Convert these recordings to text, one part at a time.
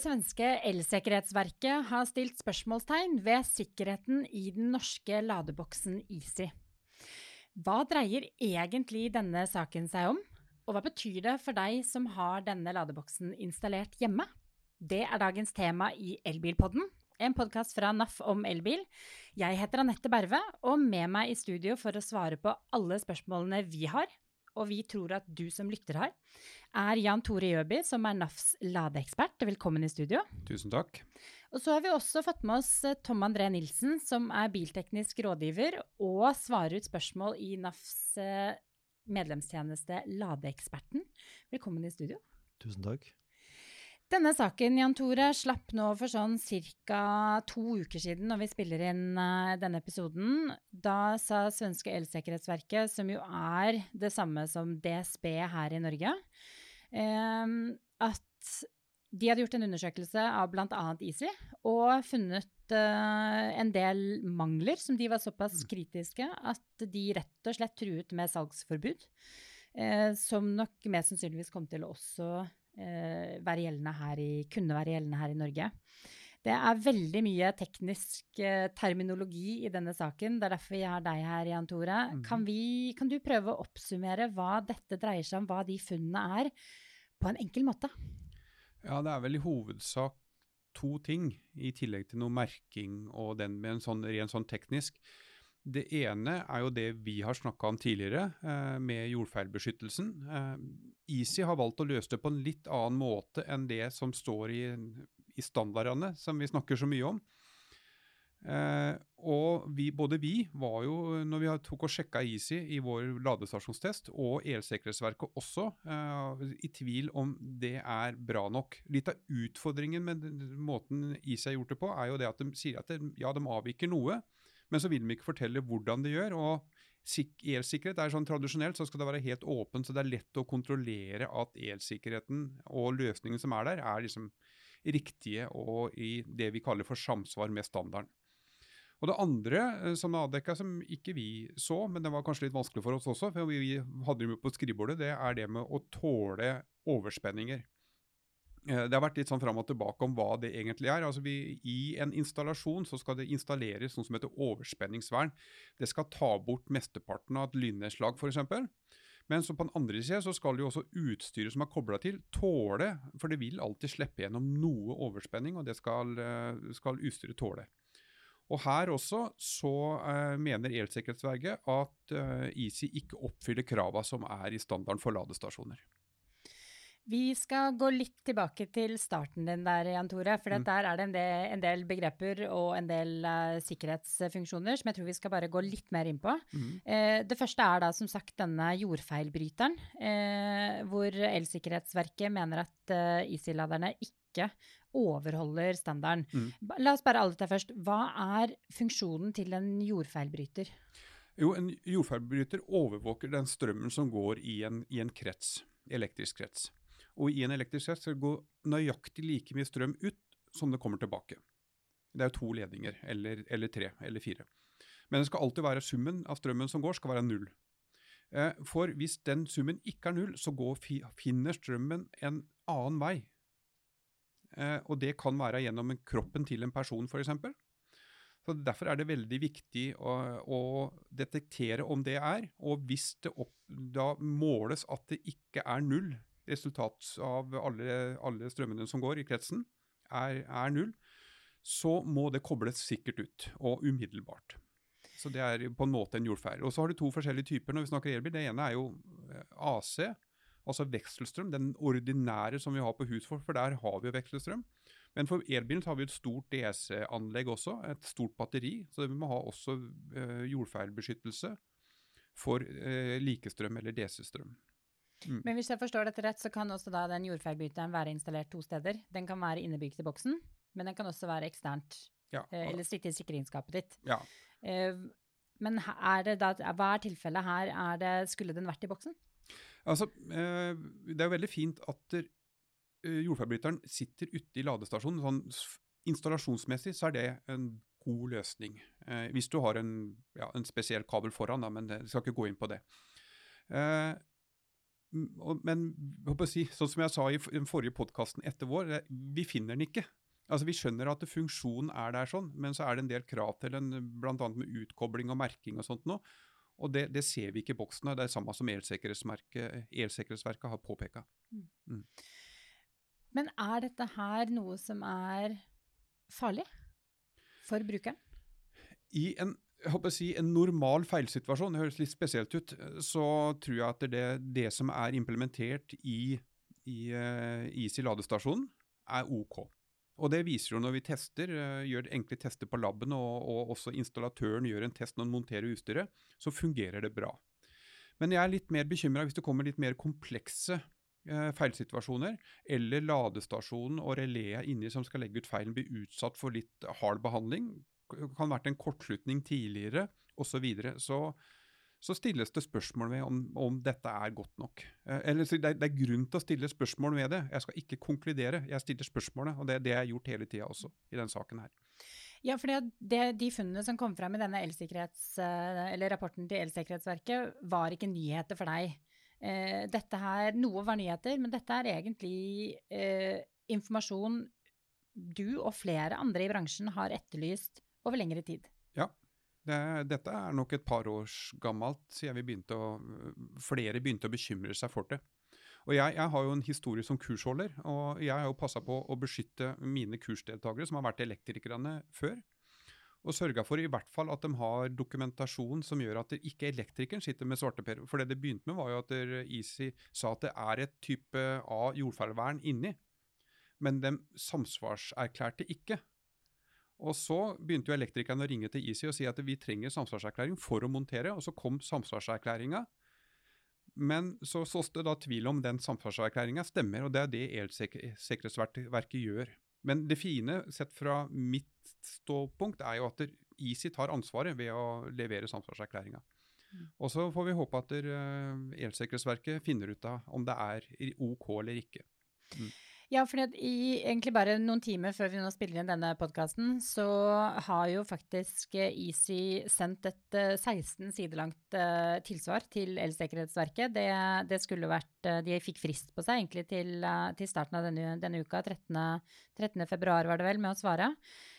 Det svenske elsikkerhetsverket har stilt spørsmålstegn ved sikkerheten i den norske ladeboksen Easy. Hva dreier egentlig denne saken seg om, og hva betyr det for deg som har denne ladeboksen installert hjemme? Det er dagens tema i Elbilpodden, en podkast fra NAF om elbil. Jeg heter Anette Berve, og med meg i studio for å svare på alle spørsmålene vi har, og vi tror at du som lytter her, er Jan Tore Gjøby, som er NAFs ladeekspert. Velkommen i studio. Tusen takk. Og så har vi også fått med oss eh, Tom André Nilsen, som er bilteknisk rådgiver og svarer ut spørsmål i NAFs eh, medlemstjeneste Ladeeksperten. Velkommen i studio. Tusen takk. Denne saken Jan Tore, slapp nå for sånn ca. to uker siden når vi spiller inn uh, denne episoden. Da sa svenske Elsikkerhetsverket, som jo er det samme som DSB her i Norge, um, at de hadde gjort en undersøkelse av bl.a. Easy og funnet uh, en del mangler som de var såpass mm. kritiske at de rett og slett truet med salgsforbud. Uh, som nok mest sannsynligvis kom til å også eh, være gjeldende her i, kunne være gjeldende her i Norge. Det er veldig mye teknisk eh, terminologi i denne saken. Det er derfor jeg har deg her, Jan Tore. Mm. Kan, vi, kan, du prøve å oppsummere hva dette dreier seg om, hva de funnene er, på en enkel måte? Ja, det er vel i hovedsak to ting, i tillegg til noe merking og den med en sånn ren sånn teknisk. Det ene er jo det vi har snakka om tidligere, eh, med jordfeilbeskyttelsen. Eh, Easy har valgt å løse det på en litt annen måte enn det som står i, i standardene, som vi snakker så mye om. Eh, og vi, både vi var jo, når vi tok og sjekka Easy i vår ladestasjonstest, og Elsikkerhetsverket også, eh, i tvil om det er bra nok. Litt av utfordringen med måten Easy har gjort det på, er jo det at de sier at det, ja, de avviker noe. Men så vil de ikke fortelle hvordan de gjør. og Elsikkerhet er sånn tradisjonelt så skal det være helt åpent, så det er lett å kontrollere at elsikkerheten og løsningen som er der, er liksom riktige og i det vi kaller for samsvar med standarden. Og Det andre eh, som er avdekka, som ikke vi så, men det var kanskje litt vanskelig for oss også, for vi hadde det med på skrivebordet, det er det med å tåle overspenninger. Eh, det har vært litt sånn fram og tilbake om hva det egentlig er. Altså vi, I en installasjon så skal det installeres noe som heter overspenningsvern. Det skal ta bort mesteparten av et lynnedslag f.eks. Men så på den andre side så skal jo også utstyret som er kobla til, tåle, for det vil alltid slippe gjennom noe overspenning, og det skal, eh, skal utstyret tåle. Og Her også så eh, mener Elsikkerhetsverket at eh, Easy ikke oppfyller krava som er i standarden for ladestasjoner. Vi skal gå litt tilbake til starten din der, Jan Tore. For mm. der er det en del, en del, begreper og en del uh, sikkerhetsfunksjoner som jeg tror vi skal bare gå litt mer inn på. Mm. Uh, det første er da som sagt denne jordfeilbryteren, uh, hvor Elsikkerhetsverket mener at uh, Easy-laderne ikke overholder standarden. Mm. La oss bare alle ta først. Hva er funksjonen til en jordfeilbryter? Jo, En jordfeilbryter overvåker den strømmen som går i en, i en krets, elektrisk krets. Og i en elektrisk hest skal det gå nøyaktig like mye strøm ut som det kommer tilbake. Det er jo to ledninger, eller, eller tre, eller fire. Men det skal alltid være summen av strømmen som går, skal være null. Eh, for hvis den summen ikke er null, så går, finner strømmen en annen vei. Eh, og det kan være gjennom kroppen til en person, f.eks. Så Derfor er det veldig viktig å, å, detektere om det er. Og hvis det opp, da måles at det ikke er null, resultat av alle, alle strømmene som går i kretsen, er, er, null, så må det kobles sikkert ut, og umiddelbart. Så det er på en måte en jordfeil. Og så har du to forskjellige typer når vi snakker elbil. Det ene er jo eh, AC, altså vekselstrøm, den ordinære som vi har på hus for, for der har vi jo vekselstrøm. Men for elbilen har vi et stort DC-anlegg også, et stort batteri. Så vi må ha også uh, jordfeilbeskyttelse for uh, likestrøm eller DC-strøm. Mm. Men hvis jeg forstår dette rett, så kan også da den jordfeilbryteren være installert to steder. Den kan være innebygd i boksen, men den kan også være eksternt. Ja. Eh, eller sitte i sikringsskapet ditt. Ja. Eh, men er det da, hva er tilfellet her? Er det, skulle den vært i boksen? Altså, eh, Det er jo veldig fint at jordfeilbryteren sitter ute i ladestasjonen. Sånn, installasjonsmessig så er det en god løsning. hvis du har en, ja, en spesiell kabel foran, da, men jeg skal ikke gå inn på det. Men si, sånn som jeg sa i den forrige podkasten etter vår, vi finner den ikke. Altså Vi skjønner at funksjonen er der sånn, men så er det en del krav til den, bl.a. med utkobling og merking og sånt noe. Og det, det, ser vi ikke i boksene. Det er det samme som Elsikkerhetsverket har påpeka. Mm. Mm. Men er dette her noe som er farlig for brukeren? I en, jeg håper å si, en normal feilsituasjon, det høres litt spesielt ut, så tror jeg at det, det som er implementert i, i uh, Easy ladestasjonen, er OK. Og det viser jo når vi tester, uh, gjør enkle tester på laben, og, og, også installatøren gjør en test når han monterer utstyret, så fungerer det bra. Men jeg er litt mer bekymra hvis det kommer litt mer komplekse uh, feilsituasjoner, eller ladestasjonen og reléet inni som skal legge ut feilen, blir utsatt for litt hard behandling. Kan ha vært en kortslutning tidligere, osv. Så, videre. så så stilles det spørsmål ved om, om dette er godt nok. Eh, eller det er, det er, grunn til å stille spørsmål ved det. Jeg skal ikke konkludere, jeg stiller spørsmålet. Og det, det har jeg gjort hele tida også i denne saken her. Ja, for De funnene som kom fram i denne eh, rapporten til Elsikkerhetsverket, var ikke nyheter for deg. Eh, dette her, Noe var nyheter, men dette er egentlig eh, informasjon du og flere andre i bransjen har etterlyst over lengre tid. Ja, det, dette er nok et par års gammelt siden vi begynte å, flere begynte å bekymre seg for det. Og jeg, jeg, har jo en historie som kursholder, og jeg har jo passa på å beskytte mine kursdeltakere som har vært elektrikerne før. Og sørga for i hvert fall at de har dokumentasjon som gjør at det ikke elektrikeren sitter med svarteper. For det det begynte med, var jo at Easy sa at det er et type A jordfarvern inni. Men de samsvarserklærte ikke. Og så begynte jo elektrikerne å ringe til Easy og si at vi trenger samsvarserklæring for å montere, og så kom samsvarserklæringa. Men så sås det da tvil om den samsvarserklæringa stemmer, og det er det Elsikkerhetsverket gjør. Men det fine, sett fra mitt ståpunkt, er jo at Easy tar ansvaret ved å levere samsvarserklæringa. Mm. Og så får vi håpe at uh, Elsikkerhetsverket finner ut av om det er OK eller ikke. Mm. Ja, for i egentlig bare noen timer før vi nå spiller inn denne podkasten, så har jo faktisk eh, Easy sendt et 16 eh, sider langt uh, tilsvar til Elsikkerhetsverket. Det, det, skulle vært uh, De fikk frist på seg egentlig til, uh, til starten av denne, denne uka, 13. 13. februar var det vel, med å svare.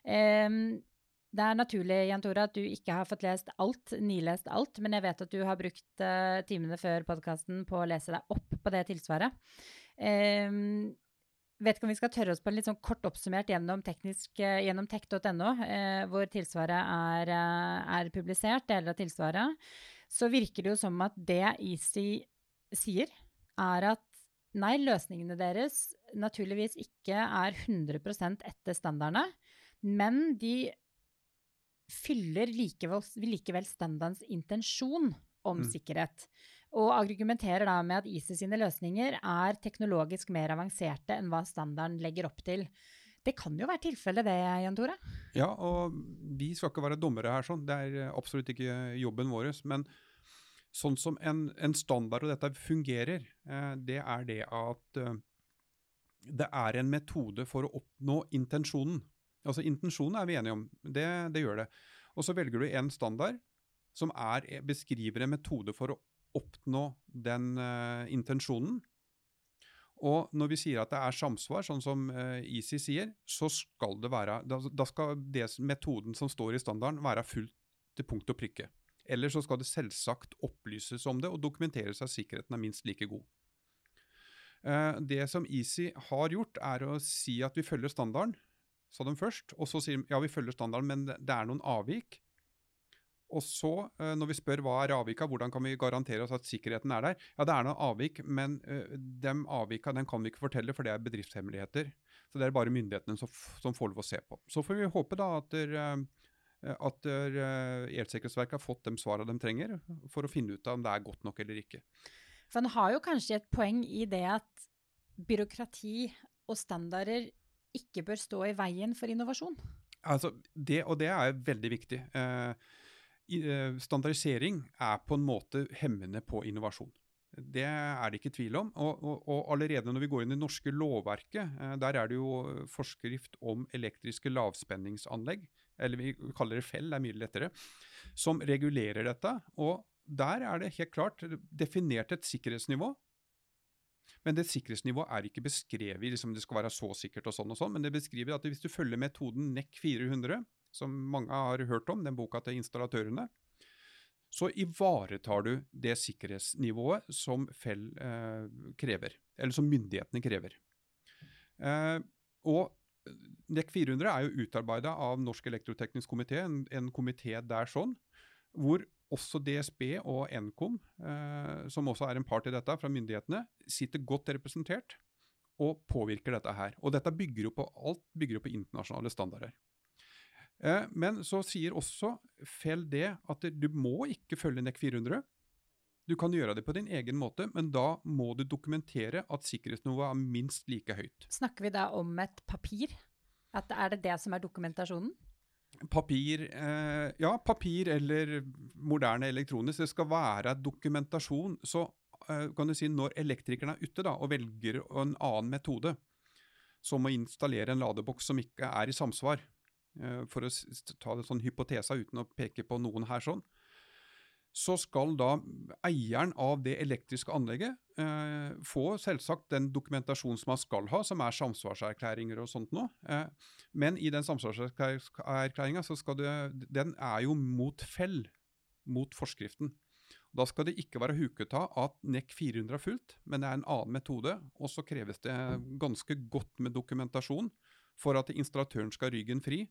Um, det er naturlig Jan Tore, at du ikke har fått lest alt, nilest alt, men jeg vet at du har brukt timene før podkasten på å lese deg opp på det tilsvaret. Um, vet ikke om vi skal tørre oss på en litt sånn kort oppsummert gjennom, eh, gjennom tech.no, eh, hvor tilsvaret er, eh, er, publisert, deler av tilsvaret, så virker det jo som at det Easy sier, er at nei, løsningene deres naturligvis ikke er 100% etter standardene, men de fyller likevel, likevel standardens intensjon om mm. sikkerhet. Og argumenterer da med at ISIS sine løsninger er teknologisk mer avanserte enn hva standarden legger opp til. Det kan jo være tilfellet det, Jan Tore? Ja, og vi skal ikke være dommere her, sånn. det er absolutt ikke jobben vår. Men sånn som en, en standard og dette fungerer, eh, det er det at eh, det er en metode for å oppnå intensjonen. Altså Intensjonen er vi enige om, det, det gjør det. Og så velger du en standard som er, beskriver en metode for å oppnå den uh, intensjonen. Og når vi sier at det er samsvar, sånn som uh, ISI sier, så skal det være Da, da skal det, metoden som står i standarden, være fullt til punkt og prikke. Eller så skal det selvsagt opplyses om det og dokumenteres at sikkerheten er minst like god. Uh, det som Easy har gjort, er å si at vi følger standarden, sa de først. Og så sier de ja, vi følger standarden, men det er noen avvik. Og så, eh, når vi spør hva er avvika, hvordan kan vi garantere oss at sikkerheten er der? Ja, det er noen avvik, men de dem avvika den kan vi ikke fortelle, for det er bedriftshemmeligheter. Så det er bare myndighetene som, som får lov å se på. Så får vi håpe da at, der, uh, at Elsikkerhetsverket har fått de svarene de trenger, for å finne ut av om det er godt nok eller ikke. For han har jo kanskje et poeng i det at byråkrati og standarder ikke bør stå i veien for innovasjon? Altså, det, og det er veldig viktig. Eh, Eh, standardisering er på en måte hemmende på innovasjon. Det er det ikke tvil om. Og, og, og, allerede når vi går inn i det norske lovverket, eh, der er det jo forskrift om elektriske lavspenningsanlegg, eller vi kaller det fell, det er mye lettere, som regulerer dette. Og der er det helt klart definert et sikkerhetsnivå Men det sikkerhetsnivået er ikke beskrevet liksom det skal være så sikkert og sånn og sånn, men det beskriver at hvis du følger metoden NEC 400, som mange har hørt om, den boka til installatørene, så ivaretar du det sikkerhetsnivået som Fell eh, krever, eller som myndighetene krever. Eh, og NEC 400 er jo utarbeida av Norsk elektroteknisk komité, en, en komité der sånn, hvor også DSB og Nkom, eh, som også er en part i dette fra myndighetene, sitter godt representert og påvirker dette her. Og dette bygger jo på alt bygger jo på internasjonale standarder. Eh, men så sier også Fell det at du må ikke følge NEC 400. Du kan gjøre det på din egen måte, men da må du dokumentere at sikkerhetsnivået er minst like høyt. Snakker vi da om et papir? At er det det som er dokumentasjonen? Papir, eh, ja, papir eller moderne elektronisk. Det skal være dokumentasjon. Så eh, kan du si når elektrikerne er ute da, og velger en annen metode, som å installere en ladeboks som ikke er i samsvar, for å ta det sånn hypotesa uten å peke på noen her sånn, så skal da eieren av det elektriske anlegget eh, få selvsagt den dokumentasjonen som man skal ha, som er samsvarserklæringer og sånt noe. Eh, men i den samsvarserklæringa, så skal det Den er jo mot fell, mot forskriften. Da skal det ikke være huket av at NEC 400 er fulgt, men det er en annen metode. Og så kreves det ganske godt med dokumentasjon for at installatøren skal ha ryggen fri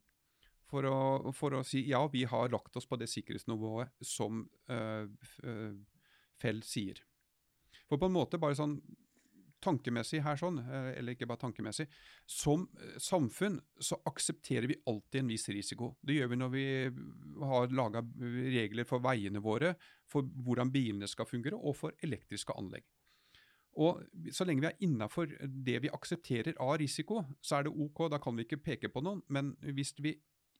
for å, for å, si ja, vi har lagt oss på det sikkerhetsnivået som uh, uh, Fell sier. For på en måte bare sånn tankemessig her sånn, uh, eller ikke bare tankemessig, som samfunn så aksepterer vi alltid en viss risiko. Det gjør vi når vi har laga regler for veiene våre, for hvordan bilene skal fungere, og for elektriske anlegg. Og Så lenge vi er innafor det vi aksepterer av risiko, så er det ok, da kan vi ikke peke på noen. Men hvis vi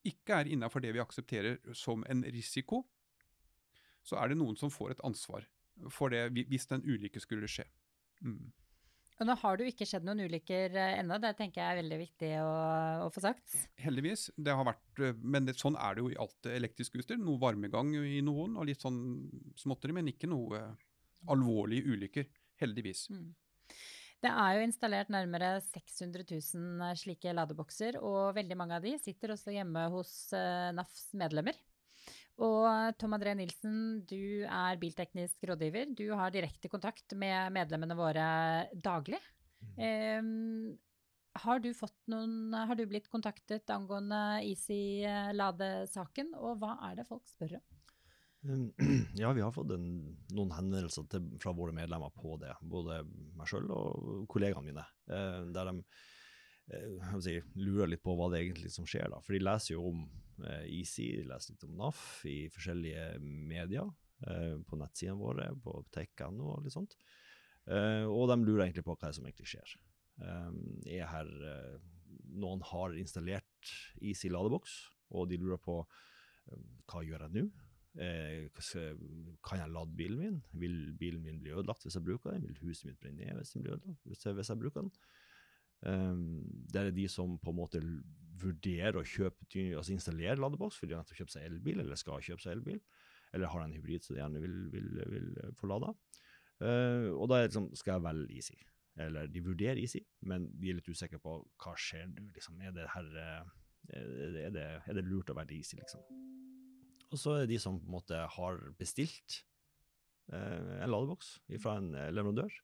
ikke er innafor det vi aksepterer som en risiko, så er det noen som får et ansvar for det hvis den ulykke skulle skje. Mm. Og nå har det jo ikke skjedd noen ulykker eh, ennå, det tenker jeg er veldig viktig å, å få sagt. Heldigvis. Det har vært, eh, men det, sånn er det jo i alt elektrisk utstyr. Noe varmegang i noen, og litt sånn småtteri, men ikke noe alvorlige ulykker. Heldigvis. Mm. Det er jo installert nærmere 600 000 eh, slike ladebokser, og veldig mange av de sitter også hjemme hos uh, NAFs medlemmer. Og Tom André Nilsen, du er bilteknisk rådgiver. Du har direkte kontakt med medlemmene våre daglig. Um, har du, noen, har du blitt kontaktet angående Easy-ladesaken, og hva er det folk spør om? Ja, vi har fått en, noen henvendelser til, fra våre medlemmer på det. Både meg sjøl og kollegaene mine. Eh, der de eh, si, lurer litt på hva det egentlig som skjer. da. For de leser jo om eh, Easy, de leser litt om NAF i forskjellige medier. Eh, på nettsidene våre, på tech.no og litt sånt. Eh, og de lurer egentlig på hva som egentlig skjer. Eh, er her Noen har installert Easy ladeboks, og de lurer på hva gjør jeg nå? Eh, kan jeg lade bilen min? Vil bilen min bli ødelagt hvis jeg bruker den? Vil huset mitt brenne ned hvis, hvis, hvis, jeg, bruker den? Um, det er de som på en måte vurderer å kjøpe, altså installere ladeboks fordi de har kjøpt seg elbil, eller skal kjøpe seg elbil, eller har en hybrid som de gjerne vil, vil, vil få lada. Uh, og da er det liksom, skal jeg velge Easy. Eller de vurderer Easy, men de er litt usikre på hva skjer nå. Liksom, er, det er, det, er det lurt å være Easy, liksom? Og så er det de som på en måte har bestilt eh, en ladeboks fra en eh, leverandør,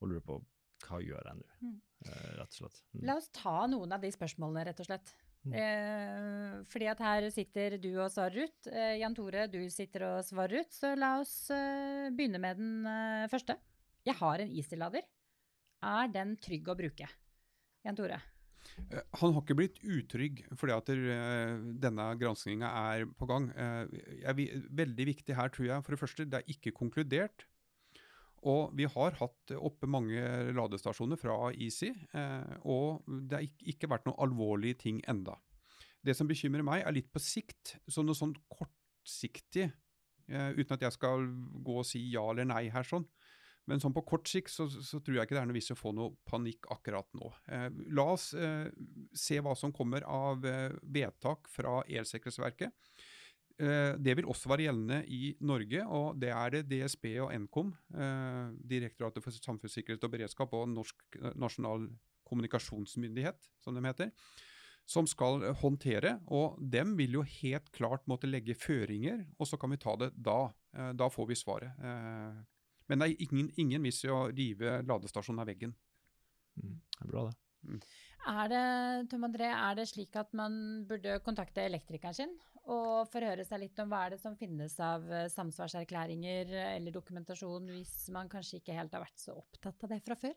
og lurer på hva gjør jeg nå, mm. eh, rett og slett. Mm. La oss ta noen av de spørsmålene, rett og slett. Mm. Eh, fordi at her sitter du og svarer ut. Eh, Jan Tore, du sitter og svarer ut. Så la oss eh, begynne med den første. Jeg har en Easy-lader. Er den trygg å bruke? Jan Tore? Eh, han har ikke blitt utrygg fordi at eh, denne granskinga er på gang. Eh, veldig viktig her, tror jeg. For det første, det er ikke konkludert. Og vi har hatt oppe mange ladestasjoner fra Easy, og det har ikke vært noen alvorlige ting enda. Det som bekymrer meg, er litt på sikt. Så noe sånn kortsiktig, uten at jeg skal gå og si ja eller nei her, sånn, men sånn på kort sikt så, så, tror jeg ikke det er noe vits å få noe panikk akkurat nå. Eh, la oss eh, se hva som kommer av eh, vedtak fra Elsikkerhetsverket. Eh, Det vil også være gjeldende i Norge, og det er det DSB og Nkom, eh, Direktoratet for samfunnssikkerhet og beredskap og Norsk eh, nasjonal kommunikasjonsmyndighet, som de heter, som skal håndtere. Og dem vil jo helt klart måtte legge føringer, og så kan vi ta det da. Da får vi svaret. Men det er ingen, ingen vits i å rive ladestasjonen av veggen. Mm. Det er bra, det. Er det, Tom André, er det slik at man burde kontakte elektrikeren sin og forhøre seg litt om hva er det som finnes av eh, samsvarserklæringer eller dokumentasjon, hvis man kanskje ikke helt har vært så opptatt av det fra før?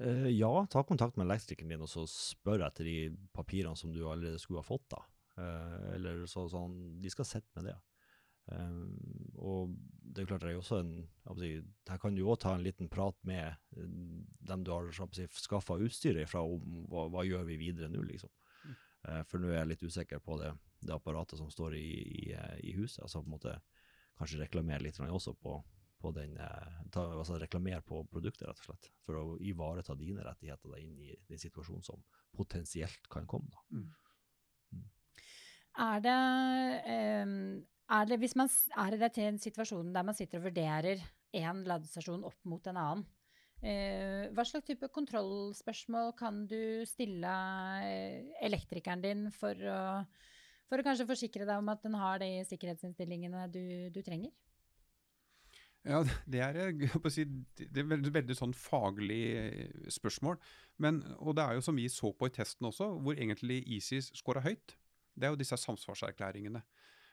Uh, ja, ta kontakt med elektrikeren din og så spør etter de papirene som du allerede skulle ha fått. da. Uh, eller så, sånn, De skal sitte med det. Eh, og det er klart det er også en si, Her kan du òg ta en liten prat med eh, dem du har si, skaffa utstyret fra om hva, hva gjør vi videre nå, liksom. Eh, for nå er jeg litt usikker på det, det apparatet som står i, i, eh, i huset. altså på en måte Kanskje reklamere litt også på, på den, ta, altså reklamere på produktet, rett og slett. For å ivareta dine rettigheter da, inn i den situasjonen som potensielt kan komme. da. Er det, ehm, er det, hvis man, er i den en situasjon der man sitter og vurderer én ladestasjon opp mot en annen? Eh, hva slags type kontrollspørsmål kan du stille eh, elektrikeren din for å, for å kanskje forsikre deg om at den har de sikkerhetsinnstillingene du, du trenger? Ja, det er, si, det er veldig, veldig sånn faglig eh, spørsmål. Men, og det er jo som vi så på i testen også, hvor egentlig ISIS scora høyt. Det er jo disse samsvarserklæringene.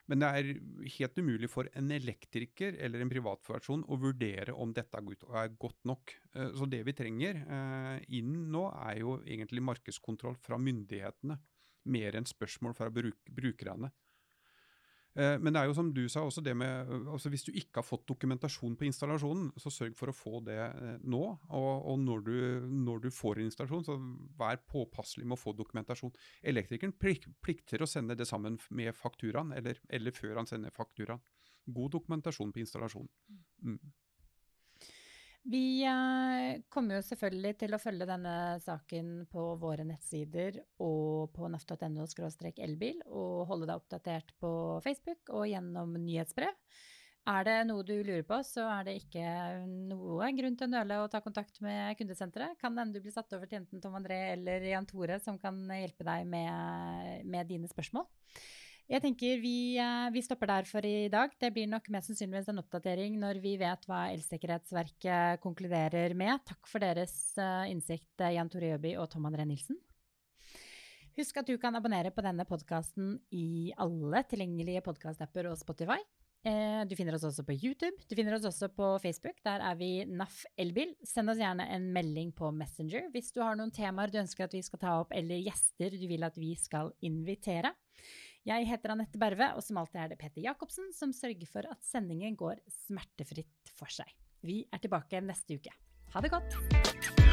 Men det er helt umulig for en elektriker eller en privatperson å vurdere om dette er godt- nok. Eh, Så det vi trenger eh, inn nå, er jo egentlig markedskontroll fra myndighetene. Mer enn spørsmål fra bruk, brukerne. Eh, Men det er jo som du sa, også det med øh, altså Hvis du ikke har fått dokumentasjon på installasjonen, så sørg for å få det eh, nå. Og, og når, du, når du får en installasjon, så vær påpasselig med å få dokumentasjon. Elektrikeren plik, plikter å sende det sammen med fakturaen, eller, eller før han sender fakturaen. God dokumentasjon på installasjonen. Mm. Vi eh, kommer jo selvfølgelig til å følge denne saken på våre nettsider og på naf.no elbil, og holde deg oppdatert på Facebook og gjennom nyhetsbrev. Er det noe du lurer på, så er det ikke noe grunn til å nøle å ta kontakt med kundesenteret. Kan hende du blir satt over til enten Tom André eller Jan Tore som kan hjelpe deg med, med dine spørsmål. Jeg tenker vi, eh, vi stopper der for i dag. Det blir nok mest sannsynligvis en oppdatering når vi vet hva Elsikkerhetsverket konkluderer med. Takk for deres eh, innsikt, eh, Jan Tore Jøby og Tom André Nilsen. Husk at du kan abonnere på denne podkasten i alle tilgjengelige podkastapper og Spotify. Du finner oss også på YouTube. Du finner oss også på Facebook. Der er vi NAF Elbil. Send oss gjerne en melding på Messenger hvis du har noen temaer du ønsker at vi skal ta opp, eller gjester du vil at vi skal invitere. Jeg heter Anette Berve, og som alltid er det Petter Jacobsen som sørger for at sendingen går smertefritt for seg. Vi er tilbake neste uke. Ha det godt!